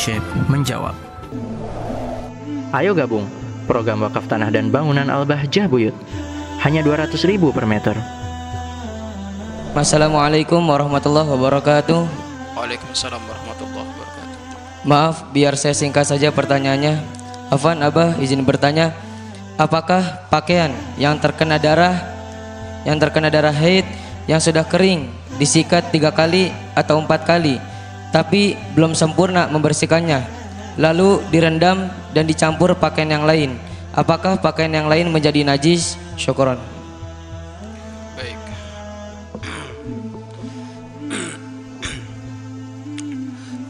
Syekh menjawab. Ayo gabung program wakaf tanah dan bangunan Al-Bahjah Buyut. Hanya 200 ribu per meter. Assalamualaikum warahmatullahi wabarakatuh. Waalaikumsalam warahmatullahi wabarakatuh. Maaf, biar saya singkat saja pertanyaannya. Afan, Abah izin bertanya, apakah pakaian yang terkena darah, yang terkena darah haid, yang sudah kering, disikat tiga kali atau empat kali, tapi belum sempurna membersihkannya, lalu direndam dan dicampur pakaian yang lain, apakah pakaian yang lain menjadi najis? Syukuran. Baik.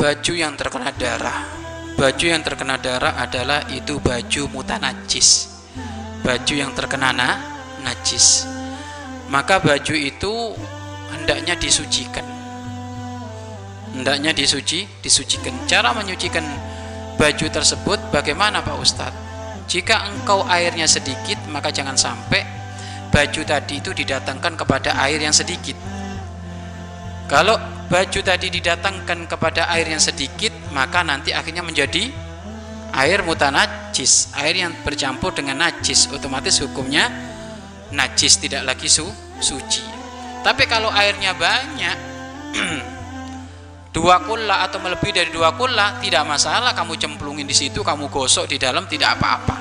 Baju yang terkena darah. Baju yang terkena darah adalah itu baju mutanajis. Baju yang terkena na, najis. Maka baju itu hendaknya disucikan. Hendaknya disuci, disucikan. Cara menyucikan baju tersebut bagaimana Pak Ustadz? Jika engkau airnya sedikit, maka jangan sampai baju tadi itu didatangkan kepada air yang sedikit. Kalau baju tadi didatangkan kepada air yang sedikit, maka nanti akhirnya menjadi air mutanajis, air yang bercampur dengan najis, otomatis hukumnya najis tidak lagi su suci. Tapi kalau airnya banyak, dua kula atau melebihi dari dua kula tidak masalah kamu cemplungin di situ kamu gosok di dalam tidak apa-apa.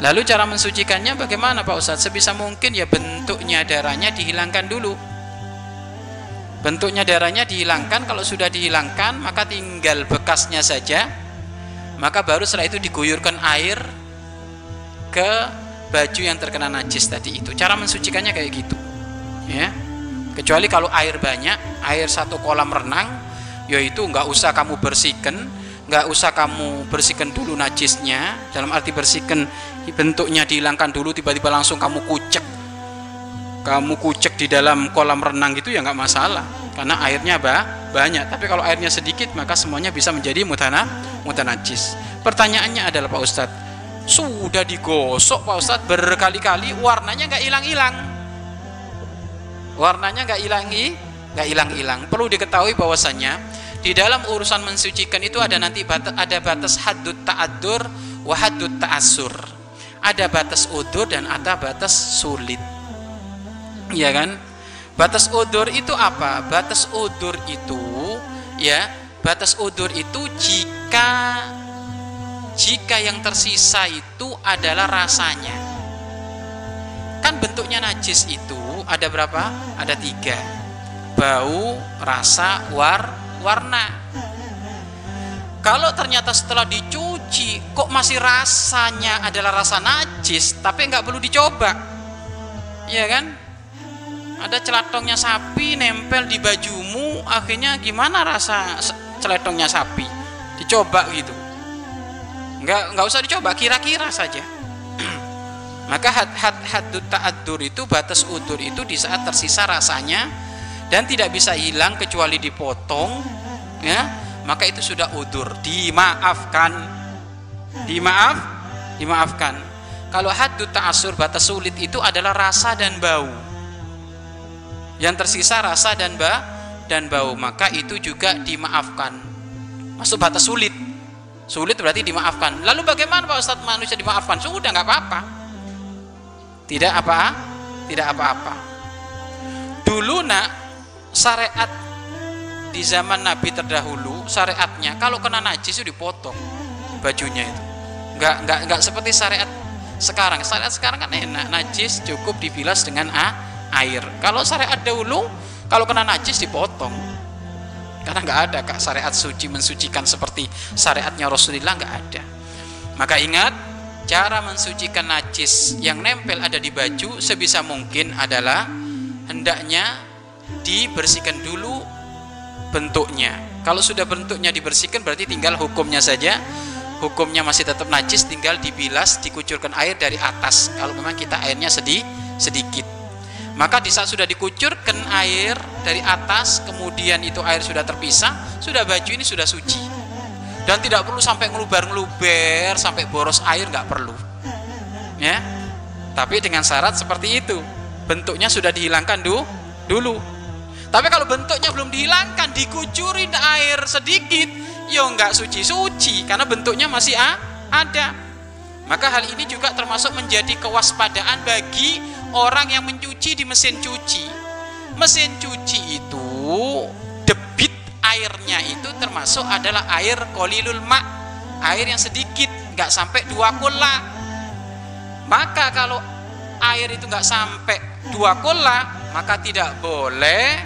Lalu cara mensucikannya bagaimana Pak Ustadz? Sebisa mungkin ya bentuknya darahnya dihilangkan dulu. Bentuknya darahnya dihilangkan kalau sudah dihilangkan maka tinggal bekasnya saja. Maka baru setelah itu diguyurkan air ke baju yang terkena najis tadi itu. Cara mensucikannya kayak gitu ya kecuali kalau air banyak air satu kolam renang yaitu nggak usah kamu bersihkan nggak usah kamu bersihkan dulu najisnya dalam arti bersihkan bentuknya dihilangkan dulu tiba-tiba langsung kamu kucek. Kamu kucek di dalam kolam renang gitu ya nggak masalah karena airnya bah, banyak. Tapi kalau airnya sedikit maka semuanya bisa menjadi mutana mutanajis. Pertanyaannya adalah Pak Ustadz sudah digosok Pak Ustadz berkali-kali warnanya nggak hilang-hilang warnanya nggak hilangi nggak hilang-hilang. Perlu diketahui bahwasanya di dalam urusan mensucikan itu ada nanti batas, ada batas hadut ta'adur wa hadut ta'asur ada batas udur dan ada batas sulit. Ya kan? Batas udur itu apa? Batas udur itu ya batas udur itu jika jika yang tersisa itu adalah rasanya kan bentuknya najis itu ada berapa? Ada tiga. Bau rasa war warna. Kalau ternyata setelah dicuci kok masih rasanya adalah rasa najis tapi nggak perlu dicoba. Ya kan? Ada celatongnya sapi nempel di bajumu akhirnya gimana rasa celatongnya sapi? Dicoba gitu. Nggak nggak usah dicoba kira-kira saja maka had had hadut ta'adur itu batas udur itu di saat tersisa rasanya dan tidak bisa hilang kecuali dipotong ya. Maka itu sudah udur. Dimaafkan. Dimaaf? Dimaafkan. Kalau hadut ta'asur batas sulit itu adalah rasa dan bau. Yang tersisa rasa dan ba dan bau. Maka itu juga dimaafkan. Masuk batas sulit. Sulit berarti dimaafkan. Lalu bagaimana Pak Ustadz? Manusia dimaafkan? Sudah nggak apa-apa tidak apa tidak apa-apa. Dulu nak syariat di zaman Nabi terdahulu syariatnya kalau kena najis itu dipotong bajunya itu. Nggak nggak nggak seperti syariat sekarang. Syariat sekarang kan enak. Najis cukup dibilas dengan a, air. Kalau syariat dahulu kalau kena najis dipotong. Karena nggak ada kak syariat suci mensucikan seperti syariatnya Rasulullah nggak ada. Maka ingat cara mensucikan najis yang nempel ada di baju sebisa mungkin adalah hendaknya dibersihkan dulu bentuknya. Kalau sudah bentuknya dibersihkan berarti tinggal hukumnya saja. Hukumnya masih tetap najis tinggal dibilas dikucurkan air dari atas. Kalau memang kita airnya sedih sedikit. Maka di saat sudah dikucurkan air dari atas kemudian itu air sudah terpisah sudah baju ini sudah suci dan tidak perlu sampai ngelubar-ngeluber sampai boros air nggak perlu ya tapi dengan syarat seperti itu bentuknya sudah dihilangkan dulu dulu tapi kalau bentuknya belum dihilangkan dikucurin air sedikit ya nggak suci-suci karena bentuknya masih ada. Maka hal ini juga termasuk menjadi kewaspadaan bagi orang yang mencuci di mesin cuci. Mesin cuci itu debit airnya itu termasuk adalah air kolilul mak, air yang sedikit, nggak sampai dua kola. Maka kalau air itu nggak sampai dua kola, maka tidak boleh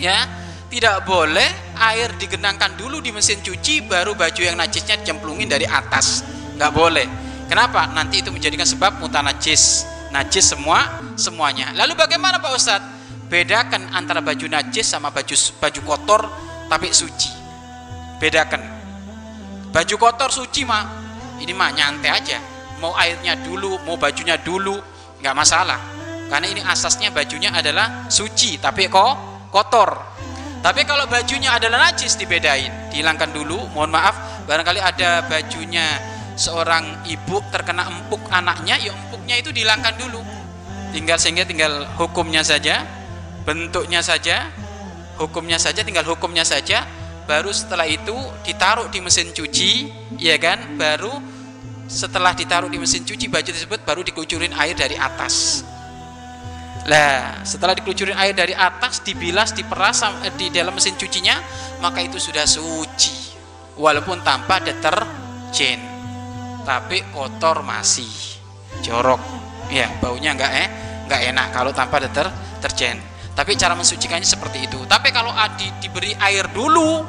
ya tidak boleh air digenangkan dulu di mesin cuci baru baju yang najisnya dicemplungin dari atas. Nggak boleh. Kenapa? Nanti itu menjadikan sebab mutanajis najis semua semuanya. Lalu bagaimana Pak Ustadz bedakan antara baju najis sama baju baju kotor tapi suci. Bedakan. Baju kotor suci mah ini mah nyantai aja. Mau airnya dulu mau bajunya dulu nggak masalah. Karena ini asasnya bajunya adalah suci tapi kok kotor. Tapi kalau bajunya adalah najis dibedain, dihilangkan dulu. Mohon maaf, barangkali ada bajunya seorang ibu terkena empuk anaknya, ya empuknya itu dihilangkan dulu. Tinggal sehingga tinggal hukumnya saja, bentuknya saja, hukumnya saja, tinggal hukumnya saja. Baru setelah itu ditaruh di mesin cuci, ya kan? Baru setelah ditaruh di mesin cuci baju tersebut baru dikucurin air dari atas lah, setelah dikelucurin air dari atas, dibilas, diperas eh, di dalam mesin cucinya, maka itu sudah suci. Walaupun tanpa deterjen. Tapi kotor masih. Jorok. Ya, baunya enggak eh enggak enak kalau tanpa deterjen. Tapi cara mensucikannya seperti itu. Tapi kalau adi diberi air dulu,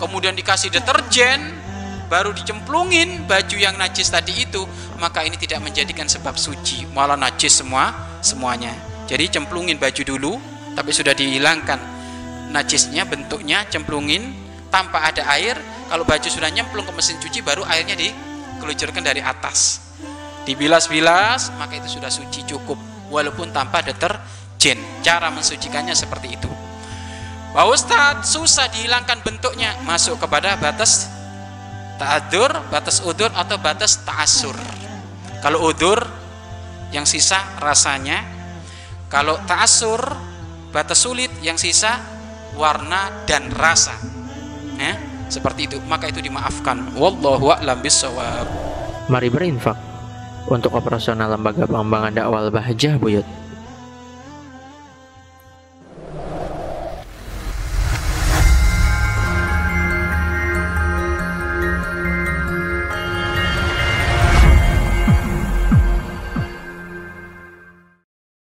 kemudian dikasih deterjen, baru dicemplungin baju yang najis tadi itu, maka ini tidak menjadikan sebab suci, malah najis semua semuanya. Jadi cemplungin baju dulu, tapi sudah dihilangkan najisnya, bentuknya cemplungin tanpa ada air. Kalau baju sudah nyemplung ke mesin cuci, baru airnya dikelucurkan dari atas. Dibilas-bilas, maka itu sudah suci cukup, walaupun tanpa deterjen. Cara mensucikannya seperti itu. Pak Ustadz, susah dihilangkan bentuknya. Masuk kepada batas ta'adur, batas udur, atau batas ta'asur. Kalau udur, yang sisa rasanya kalau ta'asur batas sulit yang sisa warna dan rasa. Ya, seperti itu. Maka itu dimaafkan. Wallahu a'lam bishawab. Mari berinfak untuk operasional lembaga pengembangan dakwah Bahjah Buyut.